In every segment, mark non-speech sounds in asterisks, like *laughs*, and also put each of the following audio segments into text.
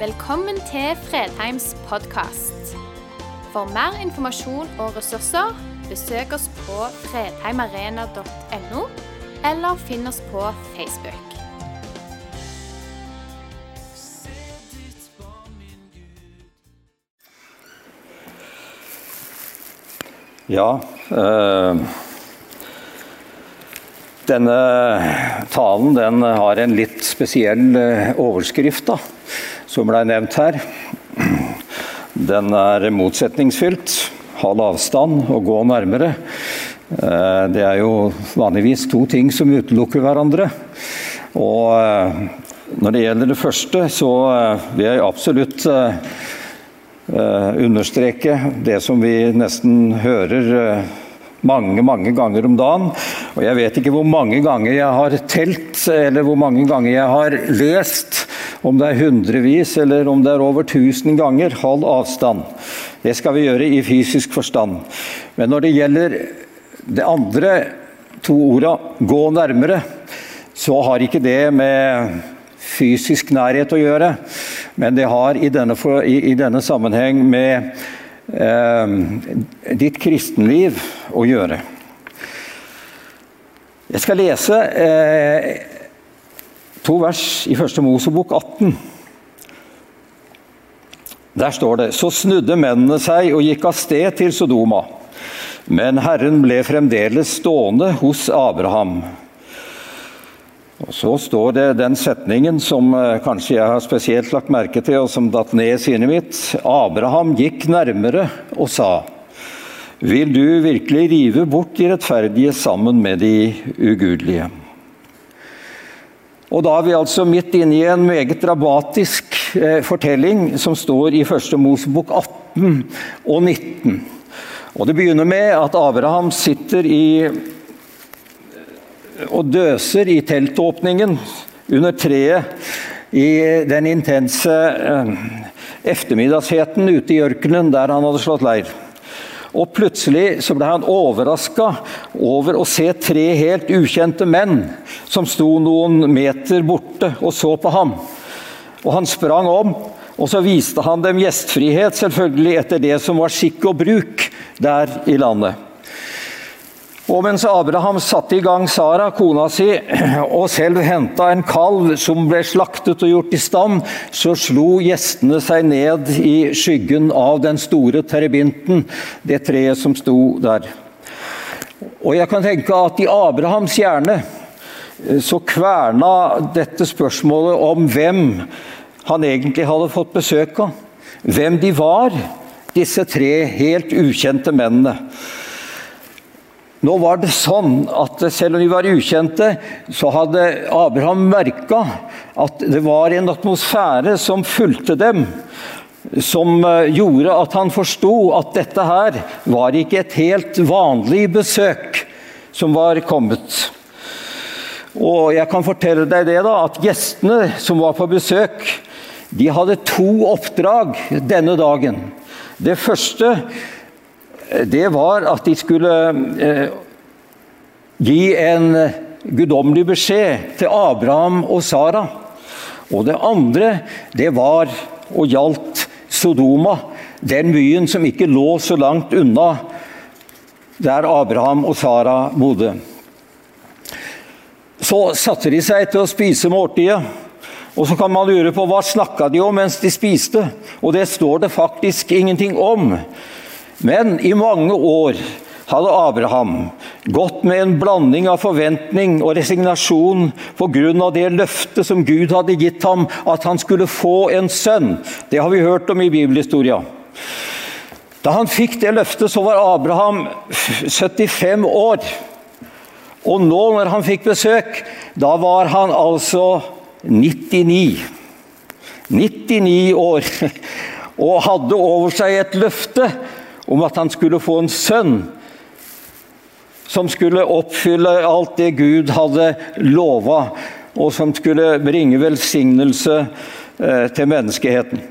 Velkommen til Fredheims podkast. For mer informasjon og ressurser, besøk oss på fredheimarena.no, eller finn oss på Facebook. Ja, øh, denne talen den har en litt spesiell eh, overskrift, da, som ble nevnt her. Den er motsetningsfylt. Halv avstand og gå nærmere. Eh, det er jo vanligvis to ting som utelukker hverandre. Og eh, når det gjelder det første, så eh, vil jeg absolutt understreke det som vi nesten hører mange mange ganger om dagen. Og jeg vet ikke hvor mange ganger jeg har telt, eller hvor mange ganger jeg har lest, om det er hundrevis eller om det er over tusen ganger, hold avstand. Det skal vi gjøre i fysisk forstand. Men når det gjelder det andre to orda, gå nærmere, så har ikke det med fysisk nærhet å gjøre, men det har i denne, i, i denne sammenheng med eh, ditt kristenliv å gjøre. Jeg skal lese eh, to vers i første Mosebok 18. Der står det Så snudde mennene seg og gikk av sted til Sodoma. Men Herren ble fremdeles stående hos Abraham. Og Så står det den setningen som eh, kanskje jeg har spesielt lagt merke til, og som datt ned i sinnet mitt. Abraham gikk nærmere og sa:" Vil du virkelig rive bort de rettferdige sammen med de ugudelige? Og Da er vi altså midt inne i en meget dramatisk eh, fortelling som står i første Mosebok 18 og 19. Og Det begynner med at Abraham sitter i og døser i teltåpningen under treet i den intense eh, eftermiddagsheten ute i ørkenen der han hadde slått leir. Og Plutselig så ble han overraska over å se tre helt ukjente menn som sto noen meter borte og så på ham. Og Han sprang om, og så viste han dem gjestfrihet, selvfølgelig etter det som var skikk og bruk der i landet. Og mens Abraham satte i gang Sara, kona si, *clears throat* og selv henta en kalv som ble slaktet og gjort i stand, så slo gjestene seg ned i skyggen av den store terebinten, det treet som sto der. Og jeg kan tenke at i Abrahams hjerne eh, så kverna dette spørsmålet om hvem han egentlig hadde fått besøk av. Hvem de var, disse tre helt ukjente mennene. Nå var det sånn at selv om de var ukjente, så hadde Abraham merka at det var en atmosfære som fulgte dem. Som eh, gjorde at han forsto at dette her var ikke et helt vanlig besøk som var kommet. Og jeg kan fortelle deg det da, at gjestene som var på besøk, de hadde to oppdrag denne dagen. Det første det var at de skulle eh, gi en guddommelig beskjed til Abraham og Sara. Og det andre, det var og gjaldt Sodoma, den byen som ikke lå så langt unna der Abraham og Sara bodde. Så satte de seg til å spise måltidet. Og så kan man lure på hva snakka de om mens de spiste. Og det står det faktisk ingenting om. Men i mange år hadde Abraham gått med en blanding av forventning og resignasjon pga. det løftet som Gud hadde gitt ham, at han skulle få en sønn. Det har vi hørt om i bibelhistoria. Da han fikk det løftet, så var Abraham 75 år. Og nå når han fikk besøk, da var han altså 99. 99 år. Og hadde over seg et løfte om at han skulle få en sønn som skulle oppfylle alt det Gud hadde lova, og som skulle bringe velsignelse eh, til menneskeheten.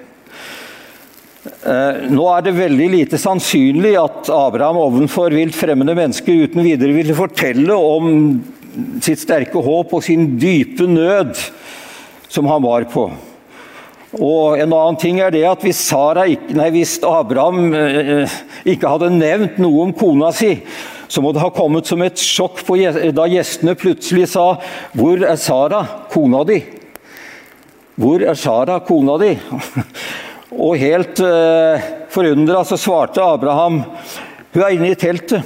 Eh, nå er det veldig lite sannsynlig at Abraham ovenfor vilt fremmede mennesker uten videre ville fortelle om sitt sterke håp og sin dype nød som han var på. Og en annen ting er det at hvis, ikke, nei, hvis Abraham eh, ikke hadde nevnt noe om kona si, så må det ha kommet som et sjokk på, da gjestene plutselig sa 'Hvor er Sara, kona di?' Hvor er Sara, kona di? *laughs* Og helt eh, forundra så svarte Abraham hun er inne i teltet.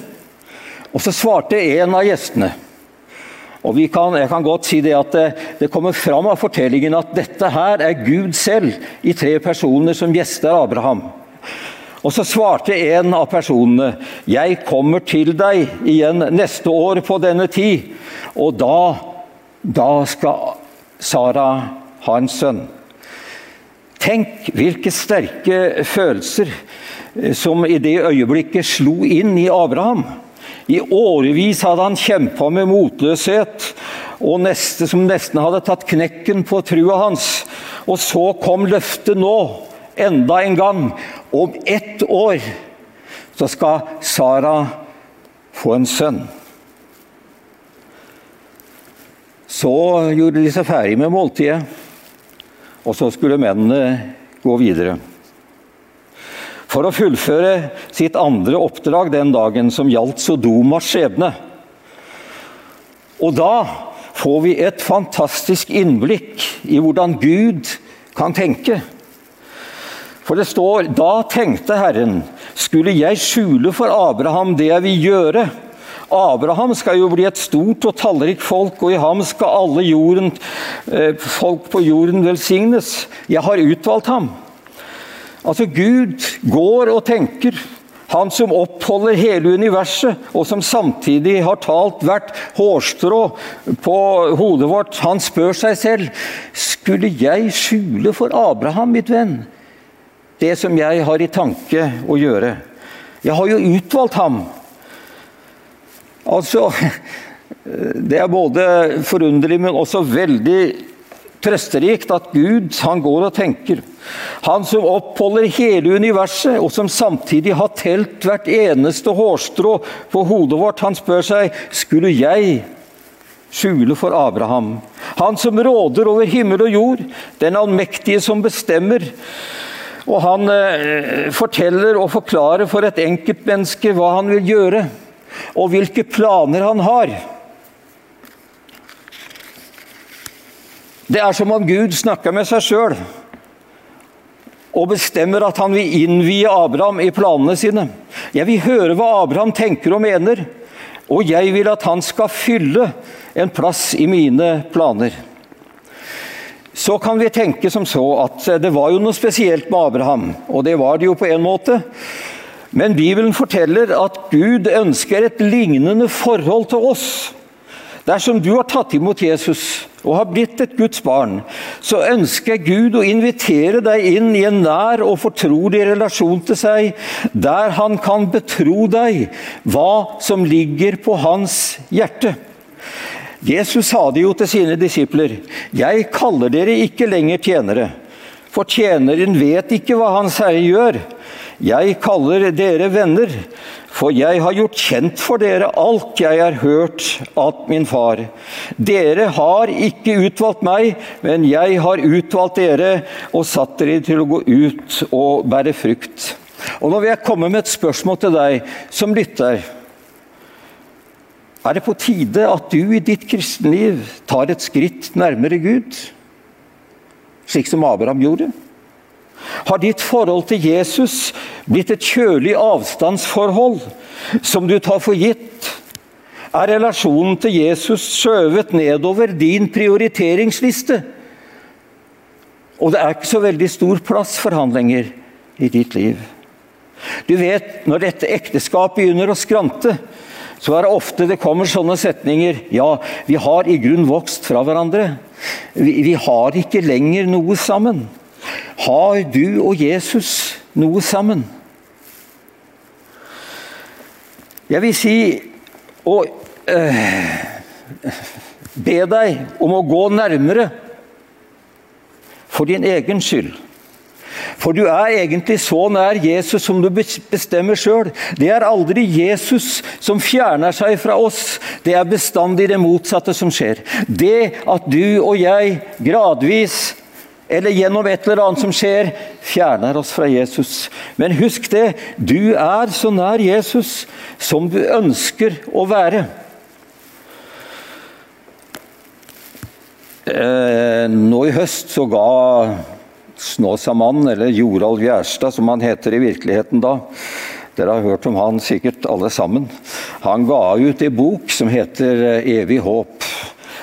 Og så svarte en av gjestene og kan, Jeg kan godt si det at det, kommer fram av fortellingen at dette her er Gud selv i tre personer som gjester Abraham. Og Så svarte en av personene, 'Jeg kommer til deg igjen neste år på denne tid.' 'Og da, da skal Sara ha en sønn.' Tenk hvilke sterke følelser eh, som i det øyeblikket slo inn i Abraham. I årevis hadde han kjempa med motløshet, og neste, som nesten hadde tatt knekken på trua hans. Og så kom løftet nå, enda en gang. Om ett år så skal Sara få en sønn. Så gjorde de seg ferdig med måltidet, og så skulle mennene gå videre for å fullføre sitt andre oppdrag den dagen, som gjaldt Sodomas skjebne. Og da får vi et fantastisk innblikk i hvordan Gud kan tenke. For det står Da tenkte Herren, skulle jeg skjule for Abraham det jeg vil gjøre? Abraham skal jo bli et stort og tallrikt folk, og i ham skal alle jorden, eh, folk på jorden velsignes. Jeg har utvalgt ham. Altså, Gud går og tenker. Han som oppholder hele universet, og som samtidig har talt hvert hårstrå på hodet vårt. Han spør seg selv skulle jeg skjule for Abraham, mitt venn, det som jeg har i tanke å gjøre. Jeg har jo utvalgt ham. Altså *laughs* Det er både forunderlig, men også veldig trøsterikt at Gud han går og tenker. Han som oppholder hele universet, og som samtidig har telt hvert eneste hårstrå på hodet vårt, han spør seg skulle jeg skjule for Abraham. Han som råder over himmel og jord, den allmektige som bestemmer. Og han eh, forteller og forklarer for et enkeltmenneske hva han vil gjøre, og hvilke planer han har. Det er som om Gud snakker med seg sjøl og bestemmer at han vil innvie Abraham i planene sine. Jeg vil høre hva Abraham tenker og mener, og jeg vil at han skal fylle en plass i mine planer. Så kan vi tenke som så at det var jo noe spesielt med Abraham, og det var det jo på en måte. Men Bibelen forteller at Gud ønsker et lignende forhold til oss. Dersom du har tatt imot Jesus og har blitt et Guds barn, så ønsker Gud å invitere deg inn i en nær og fortrolig relasjon til seg, der han kan betro deg hva som ligger på hans hjerte. Jesus sa det jo til sine disipler, 'Jeg kaller dere ikke lenger tjenere', for tjeneren vet ikke hva hans herre gjør. Jeg kaller dere venner, for jeg har gjort kjent for dere alt jeg har hørt at min far. Dere har ikke utvalgt meg, men jeg har utvalgt dere og satt dere til å gå ut og bære frukt. Og Nå vil jeg komme med et spørsmål til deg som lytter. Er det på tide at du i ditt kristenliv tar et skritt nærmere Gud, slik som Abraham gjorde? Har ditt forhold til Jesus blitt et kjølig avstandsforhold som du tar for gitt? Er relasjonen til Jesus skjøvet nedover din prioriteringsliste? Og det er ikke så veldig stor plass for han lenger i ditt liv. Du vet, når dette ekteskapet begynner å skrante, så er det ofte det kommer sånne setninger Ja, vi har i grunn vokst fra hverandre. Vi, vi har ikke lenger noe sammen. Har du og Jesus noe sammen? Jeg vil si og øh, be deg om å gå nærmere for din egen skyld. For du er egentlig så nær Jesus som du bestemmer sjøl. Det er aldri Jesus som fjerner seg fra oss, det er bestandig det motsatte som skjer. Det at du og jeg gradvis eller gjennom et eller annet som skjer, fjerner oss fra Jesus. Men husk det, du er så nær Jesus som du ønsker å være. Eh, nå i høst så ga Snåsamannen, eller Joralv Gjerstad som han heter i virkeligheten da, dere har hørt om han sikkert alle sammen. Han ga ut en bok som heter 'Evig håp'.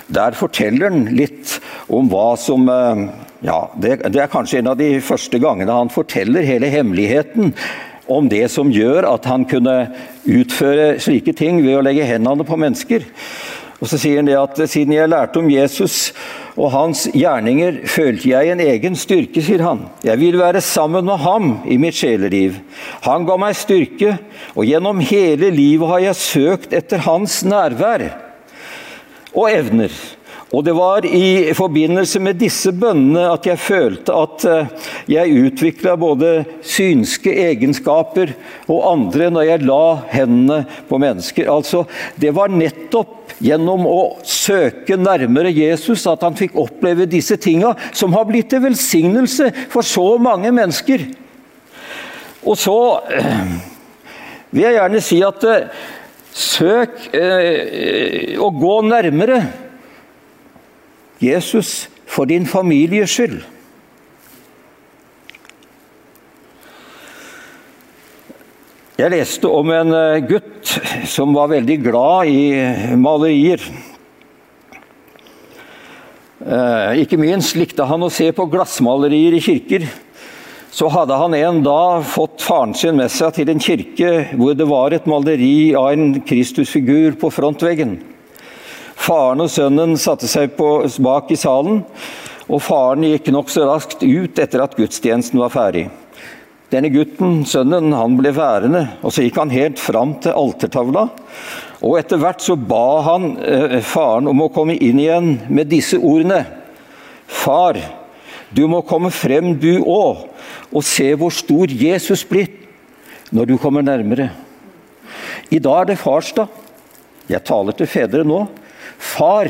Der forteller han litt om hva som eh, ja, det, det, er kanskje en av de første gangene han forteller hele hemmeligheten om det som gjør at han kunne utføre slike ting ved å legge hendene på mennesker. Og Så sier han det at siden jeg lærte om Jesus og hans gjerninger, følte jeg en egen styrke, sier han. Jeg vil være sammen med ham i mitt sjeleliv. Han ga meg styrke, og gjennom hele livet har jeg søkt etter hans nærvær og evner. Og det var i forbindelse med disse bønnene at jeg følte at eh, jeg utvikla både synske egenskaper og andre når jeg la hendene på mennesker. Altså, det var nettopp gjennom å søke nærmere Jesus at han fikk oppleve disse tinga, som har blitt til velsignelse for så mange mennesker. Og så eh, vil jeg gjerne si at eh, søk eh, å gå nærmere Jesus for din families skyld. Jeg leste om en eh, gutt som var veldig glad i malerier. Eh, ikke minst likte han å se på glassmalerier i kirker. Så hadde han en dag fått faren sin med seg til en kirke hvor det var et maleri av en Kristusfigur på frontveggen. Faren og sønnen satte seg på, bak i salen, og faren gikk nokså raskt ut etter at gudstjenesten var ferdig. Denne gutten, sønnen, han ble værende, og så gikk han helt fram til altertavla. Og etter hvert så ba han eh, faren om å komme inn igjen med disse ordene. Far, du må komme frem du òg, og se hvor stor Jesus blir når du kommer nærmere. I dag er det farsdag. Jeg taler til fedre nå. Far,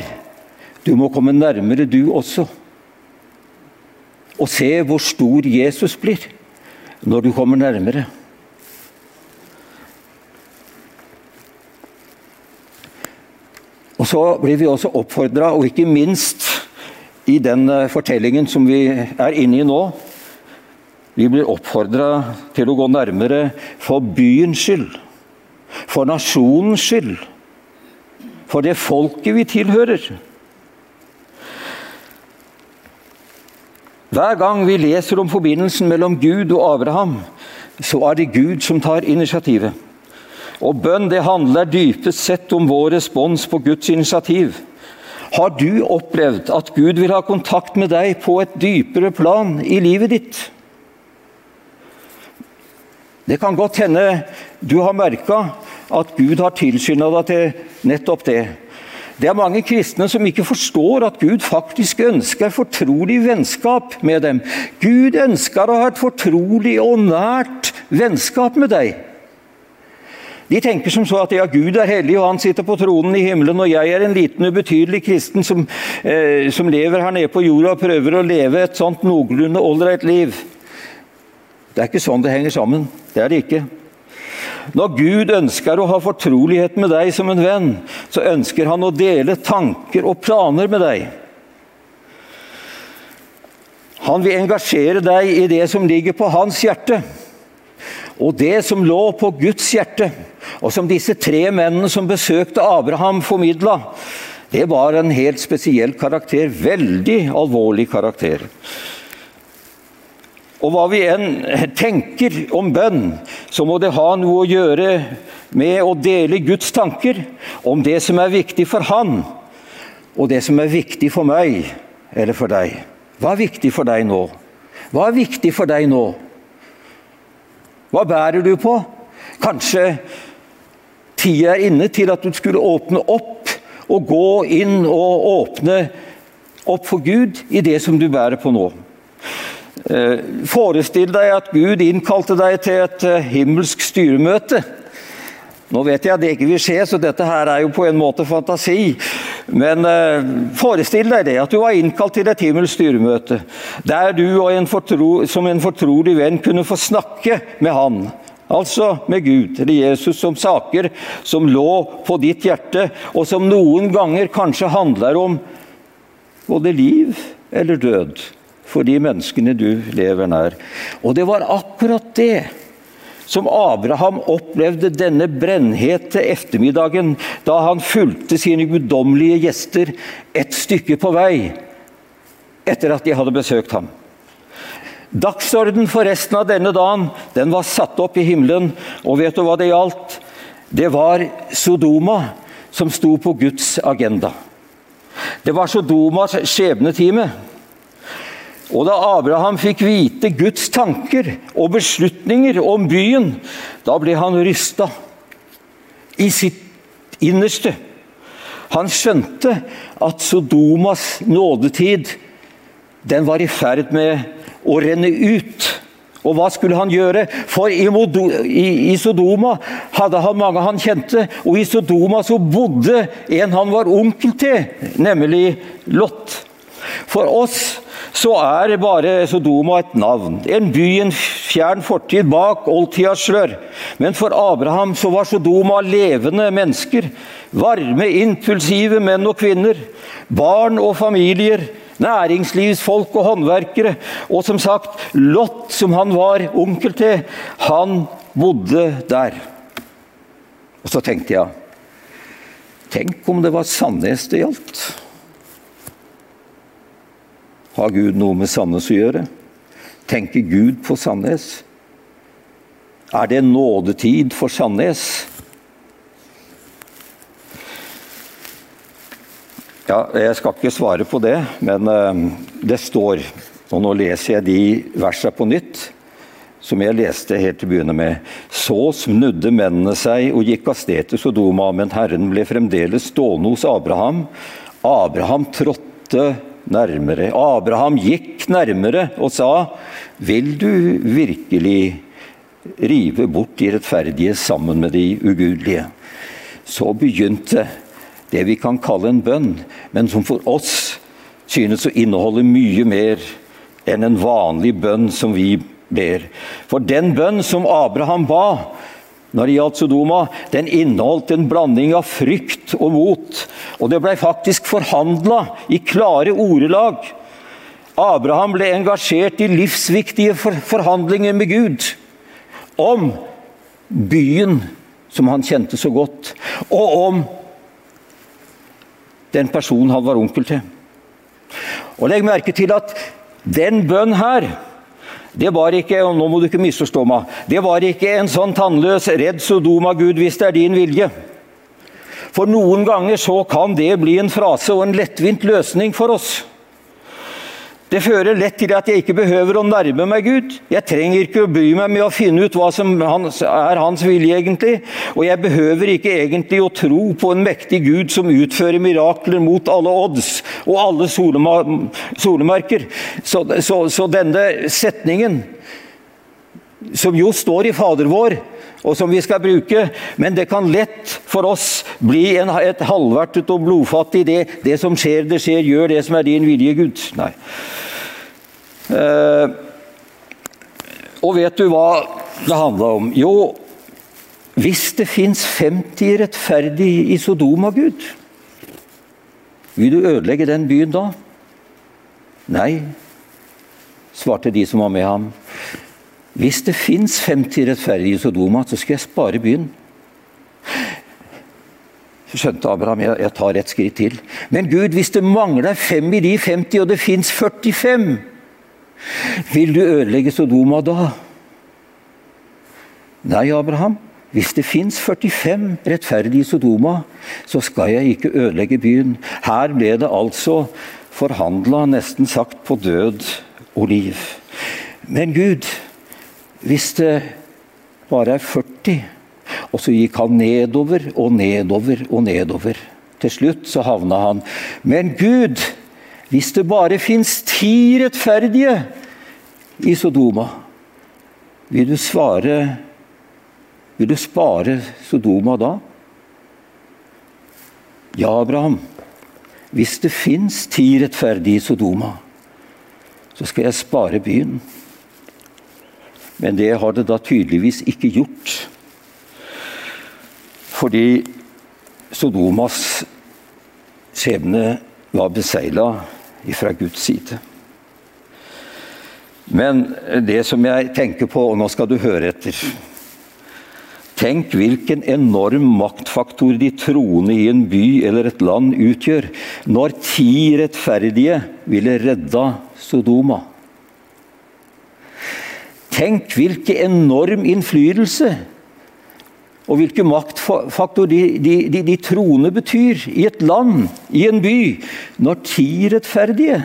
du må komme nærmere du også. Og se hvor stor Jesus blir når du kommer nærmere. Og Så blir vi også oppfordra, og ikke minst i den eh, fortellingen som vi er inne i nå Vi blir oppfordra til å gå nærmere for byens skyld, for nasjonens skyld for det folket vi tilhører. Hver gang vi leser om forbindelsen mellom Gud og Abraham, så er det Gud som tar initiativet. Og bønn det handler dypest sett om vår respons på Guds initiativ. Har du opplevd at Gud vil ha kontakt med deg på et dypere plan i livet ditt? Det kan godt hende du har merka at Gud har tilskynda deg til nettopp det. Det er mange kristne som ikke forstår at Gud faktisk ønsker fortrolig vennskap med dem. Gud ønsker å ha et fortrolig og nært vennskap med deg. De tenker som så at ja, Gud er hellig, og han sitter på tronen i himmelen, og jeg er en liten, ubetydelig kristen som, eh, som lever her nede på jorda og prøver å leve et sånt noenlunde ålreit liv. Det er ikke sånn det henger sammen. Det er det ikke. Når Gud ønsker å ha fortrolighet med deg som en venn, så ønsker han å dele tanker og planer med deg. Han vil engasjere deg i det som ligger på hans hjerte, og det som lå på Guds hjerte, og som disse tre mennene som besøkte Abraham, formidla. Det var en helt spesiell karakter. Veldig alvorlig karakter. Og hva vi enn tenker om bønn, så må det ha noe å gjøre med å dele Guds tanker om det som er viktig for Han, og det som er viktig for meg eller for deg. Hva er viktig for deg nå? Hva er viktig for deg nå? Hva bærer du på? Kanskje tida er inne til at du skulle åpne opp og gå inn og åpne opp for Gud i det som du bærer på nå. Eh, forestill deg at Gud innkalte deg til et eh, himmelsk styremøte. Nå vet jeg at det ikke vil skje, så dette her er jo på en måte fantasi. Men eh, forestill deg det, at du var innkalt til et himmelsk styremøte, der du en fortro, som en fortrolig venn kunne få snakke med han. Altså med Gud eller Jesus som saker som lå på ditt hjerte, og som noen ganger kanskje handler om både liv eller død for de menneskene du lever nær. Og det var akkurat det som Abraham opplevde denne brennhete ettermiddagen da han fulgte sine guddommelige gjester et stykke på vei etter at de hadde besøkt ham. Dagsorden for resten av denne dagen den var satt opp i himmelen, og vet du hva det gjaldt? Det var Sodoma som sto på Guds agenda. Det var Sodomas skjebnetime. Og da Abraham fikk vite Guds tanker og beslutninger om byen, da ble han rysta i sitt innerste. Han skjønte at Sodomas nådetid den var i ferd med å renne ut. Og hva skulle han gjøre? For i, Sodoma hadde han mange han kjente, og i Sodoma så bodde en han var onkel til, nemlig Lot. For oss så er bare Sodoma et navn, en by en fjern fortid bak oldtidas slør. Men for Abraham så var Sodoma levende mennesker. Varme, impulsive menn og kvinner. Barn og familier. Næringslivsfolk og håndverkere. Og som sagt, Lot, som han var onkel til, han bodde der. Og så tenkte jeg Tenk om det var Sandnes det gjaldt? Har Gud noe med Sandnes å gjøre? Tenker Gud på Sandnes? Er det nådetid for Sandnes? Ja, jeg skal ikke svare på det, men uh, det står Og nå leser jeg de versene på nytt, som jeg leste helt til å begynne med. Så snudde mennene seg og gikk av sted til Sodoma, men Herren ble fremdeles stående hos Abraham. Abraham trådte nærmere. Abraham gikk nærmere og sa, 'Vil du virkelig rive bort de rettferdige sammen med de ugudelige?' Så begynte det vi kan kalle en bønn, men som for oss synes å inneholde mye mer enn en vanlig bønn som vi ber. For den bønn som Abraham ba, når det gjaldt Sodoma, den inneholdt en blanding av frykt og mot. Og det ble faktisk forhandla i klare ordelag. Abraham ble engasjert i livsviktige forhandlinger med Gud om byen som han kjente så godt, og om den personen han var onkel til. Og Legg merke til at den bønn her det var ikke og nå må du ikke misforstå meg, det var ikke en sånn tannløs 'redd Sodoma, Gud, hvis det er din vilje'. For noen ganger så kan det bli en frase og en lettvint løsning for oss. Det fører lett til at jeg ikke behøver å nærme meg Gud. Jeg trenger ikke å bry meg med å finne ut hva som er hans vilje, egentlig. Og jeg behøver ikke egentlig å tro på en mektig Gud som utfører mirakler mot alle odds og alle solemerker. Så, så, så denne setningen, som jo står i Fader vår, og som vi skal bruke, men det kan lett for oss bli en, et halvvertet og blodfattig det. Det som skjer, det skjer. Gjør det som er din vilje, Gud. Nei. Eh, og vet du hva det handla om? Jo, hvis det fins 50 rettferdige i Sodoma, Gud, vil du ødelegge den byen da? Nei, svarte de som var med ham. Hvis det fins 50 rettferdige i Sodoma, så skal jeg spare byen. Skjønte Abraham jeg, tar et skritt til. Men Gud, hvis det mangler fem i de 50, og det fins 45 vil du ødelegge Sodoma da? Nei, Abraham. Hvis det fins 45 rettferdige i Sodoma, så skal jeg ikke ødelegge byen. Her ble det altså forhandla, nesten sagt, på død og liv. Men Gud, hvis det bare er 40 Og så gikk han nedover og nedover og nedover. Til slutt så havna han Men Gud, hvis det bare fins ti rettferdige i Sodoma, vil du svare Vil du spare Sodoma da? Ja, Abraham, hvis det fins ti rettferdige i Sodoma, så skal jeg spare byen. Men det har det da tydeligvis ikke gjort. Fordi Sodomas skjebne var besegla fra Guds side. Men det som jeg tenker på, og nå skal du høre etter Tenk hvilken enorm maktfaktor de troende i en by eller et land utgjør, når ti rettferdige ville redda Sodoma. Tenk hvilken enorm innflytelse og hvilken maktfaktor de, de, de, de, troende betyr i et land, i en by, når ti rettferdige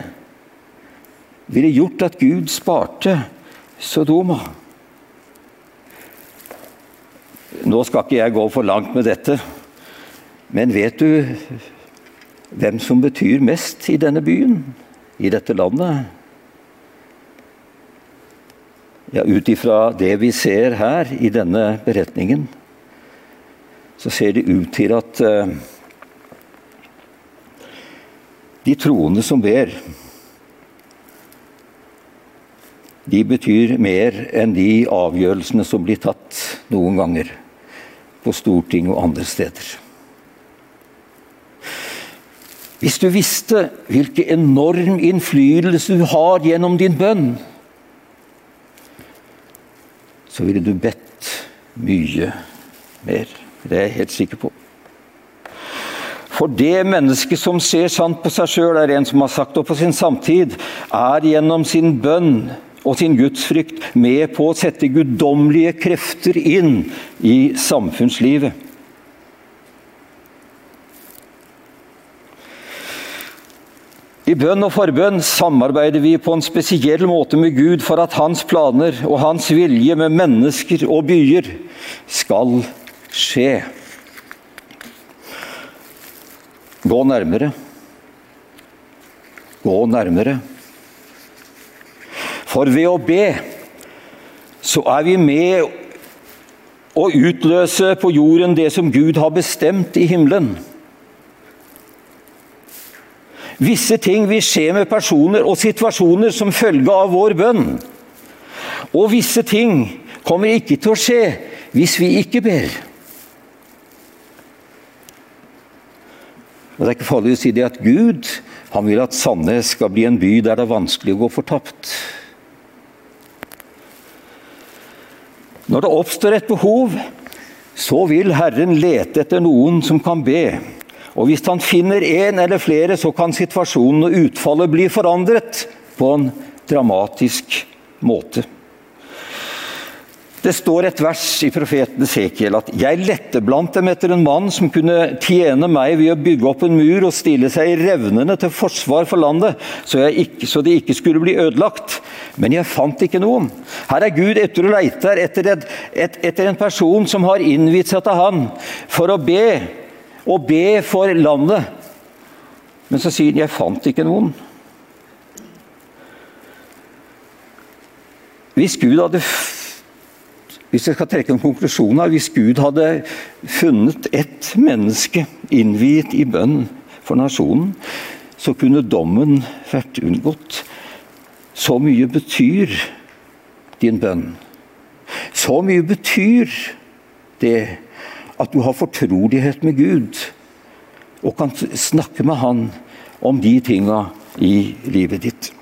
ville gjort at Gud sparte Sodoma. Nå skal ikke jeg gå for langt med dette, men vet du hvem som betyr mest i denne byen, i dette landet? Ja, Ut ifra det vi ser her i denne beretningen, så ser det ut til at uh, de troende som ber, de betyr mer enn de avgjørelsene som blir tatt noen ganger på Stortinget og andre steder. Hvis du visste hvilken enorm innflytelse du har gjennom din bønn, så ville du bedt mye mer. Det er jeg helt sikker på. For det mennesket som ser sant på seg sjøl, er en som har sagt, det på sin samtid, er gjennom sin bønn og sin gudsfrykt med på å sette guddommelige krefter inn i samfunnslivet. I bønn og forbønn samarbeider vi på en spesiell måte med Gud for at hans planer og hans vilje med mennesker og byer skal skje. Gå nærmere. Gå nærmere. For ved å be så er vi med å utløse på jorden det som Gud har bestemt i himmelen. Visse ting vil skje med personer og situasjoner som følge av vår bønn. Og visse ting kommer ikke til å skje hvis vi ikke ber. Og Det er ikke farlig å si det at Gud han vil at Sandnes skal bli en by der det er vanskelig å gå fortapt. Når det oppstår et behov, så vil Herren lete etter noen som kan be. Og hvis han finner en eller flere, så kan situasjonen og utfallet bli forandret på en dramatisk måte. Det står et vers i profeten Sekiel at 'jeg lette blant dem etter en mann som kunne tjene meg ved å bygge opp en mur og stille seg i revnene til forsvar for landet, så, ikke, så de ikke skulle bli ødelagt'. Men jeg fant ikke noen. Her er Gud etter og leiter etter, et, et, etter en person som har innvidd seg til han for å be, og be for landet. Men så sier han 'jeg fant ikke noen'. Hvis Gud hadde hvis jeg skal trekke en konklusjon her, Hvis Gud hadde funnet ett menneske innviet i bønn for nasjonen, så kunne dommen vært unngått. Så mye betyr din bønn. Så mye betyr det at du har fortrolighet med Gud og kan snakke med Han om de tinga i livet ditt.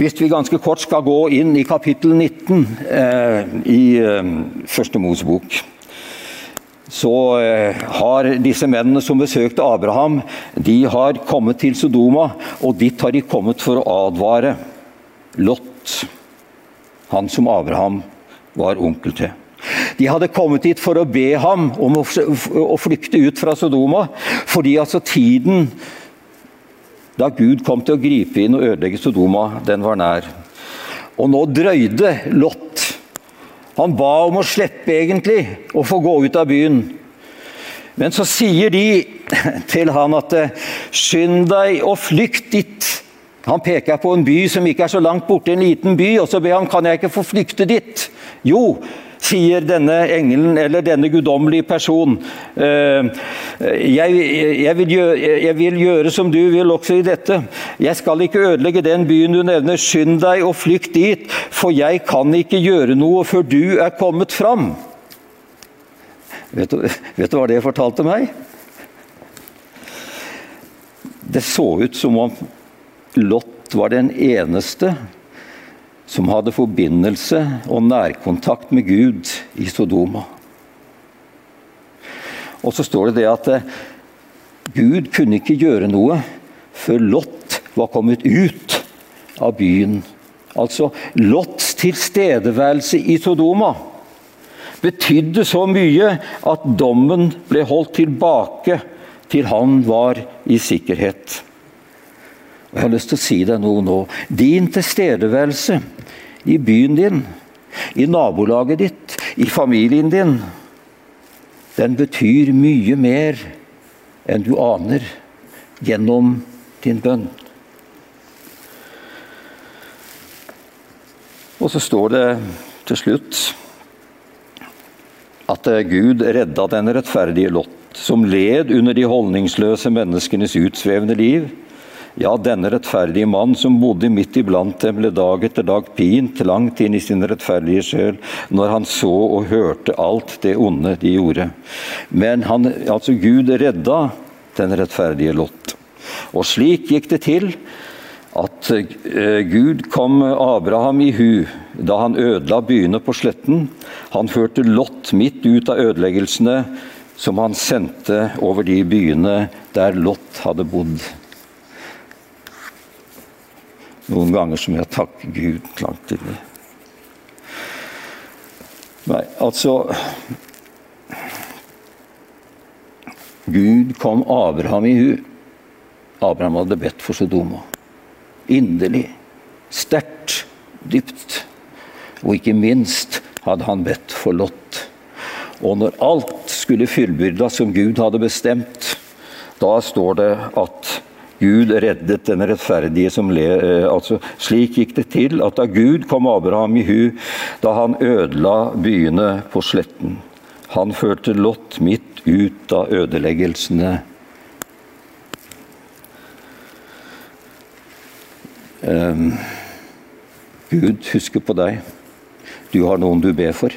Hvis vi ganske kort skal gå inn i kapittel 19 eh, i eh, Første Mosebok, så eh, har disse mennene som besøkte Abraham, de har kommet til Sodoma, og dit har de kommet for å advare Lot, han som Abraham var onkel til. De hadde kommet dit for å be ham om å flykte ut fra Sodoma, fordi altså tiden da Gud kom til å gripe inn og ødelegge Sodoma, den var nær. Og nå drøyde Lot. Han ba om å slippe egentlig å få gå ut av byen. Men så sier de *laughs* til han at skynd deg og flykt dit. Han peker på en by som ikke er så langt borte, en liten by, og så ber han kan jeg ikke få flykte dit. Jo, sier denne engelen eller denne guddommelige person. Eh, jeg, jeg, vil gjøre, jeg, vil gjøre, som du vil også i dette. Jeg skal ikke ødelegge den byen du nevner. Skynd deg og flykt dit, for jeg kan ikke gjøre noe før du er kommet fram. Vet du, vet du hva det fortalte meg? Det så ut som om Lot var den eneste som hadde forbindelse og nærkontakt med Gud i Sodoma. Og så står det det at eh, Gud kunne ikke gjøre noe før Lot var kommet ut av byen. Altså Lots tilstedeværelse i Sodoma betydde så mye at dommen ble holdt tilbake til han var i sikkerhet. Jeg har lyst til å si deg noe nå. Din tilstedeværelse i byen din, i nabolaget ditt, i familien din, den betyr mye mer enn du aner gjennom din bønn. Og så står det til slutt at Gud redda den rettferdige Lot, som led under de holdningsløse menneskenes utsvevende liv. Ja, denne rettferdige mann som bodde midt iblant dem, ble dag etter dag pint langt inn i sin rettferdige sjel når han så og hørte alt det onde de gjorde. Men han, altså Gud redda den rettferdige Lot. Og slik gikk det til at eh, Gud kom Abraham i hu da han ødela byene på sletten. Han førte Lot midt ut av ødeleggelsene som han sendte over de byene der Lot hadde bodd. Noen ganger som jeg takker Gud langt inni. Nei, altså Gud kom Abraham i hu. Abraham hadde bedt for Sodoma inderlig, sterkt, dypt. Og ikke minst hadde han bedt for Lot. Og når alt skulle fullbyrdas som Gud hadde bestemt, da står det at Gud reddet den rettferdige som le... Eh, altså, slik gikk det til at da Gud kom Abraham i hu, da han ødela byene på sletten. Han førte Lot midt ut av ødeleggelsene Um, Gud husker på deg. Du har noen du ber for.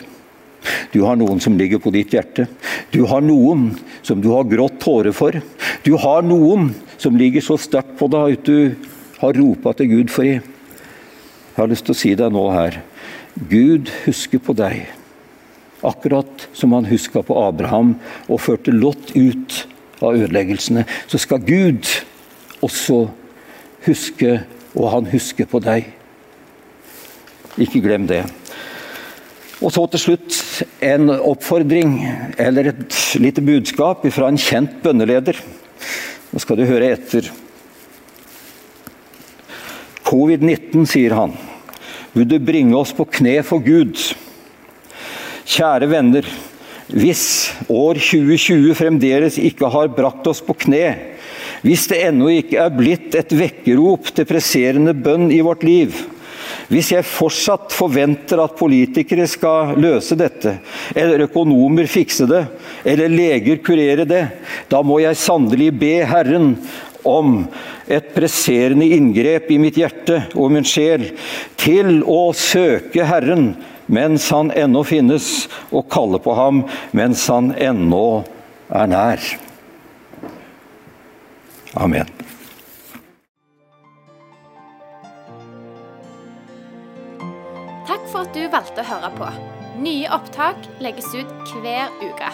Du har noen som ligger på ditt hjerte. Du har noen som du har grått tårer for. Du har noen som ligger så sterkt på deg at du har ropa til Gud for dem. Jeg har lyst til å si deg nå her Gud husker på deg. Akkurat som han huska på Abraham og førte Lot ut av ødeleggelsene, så skal Gud også huske og han husker på deg. Ikke glem det. Og så til slutt en oppfordring, eller et lite budskap fra en kjent bønneleder. Nå skal du høre etter. Covid-19, sier han, vil du bringe oss på kne for Gud. Kjære venner. Hvis år 2020 fremdeles ikke har brakt oss på kne, hvis det ennå ikke er blitt et vekkerrop til presserende bønn i vårt liv, hvis jeg fortsatt forventer at politikere skal løse dette, eller økonomer fikse det, eller leger kurere det, da må jeg sannelig be Herren om et presserende inngrep i mitt hjerte og min sjel, til å søke Herren mens han ennå finnes, og kalle på ham mens han ennå er nær. Amen. Takk for at du valgte å høre på. Nye opptak legges ut hver uke.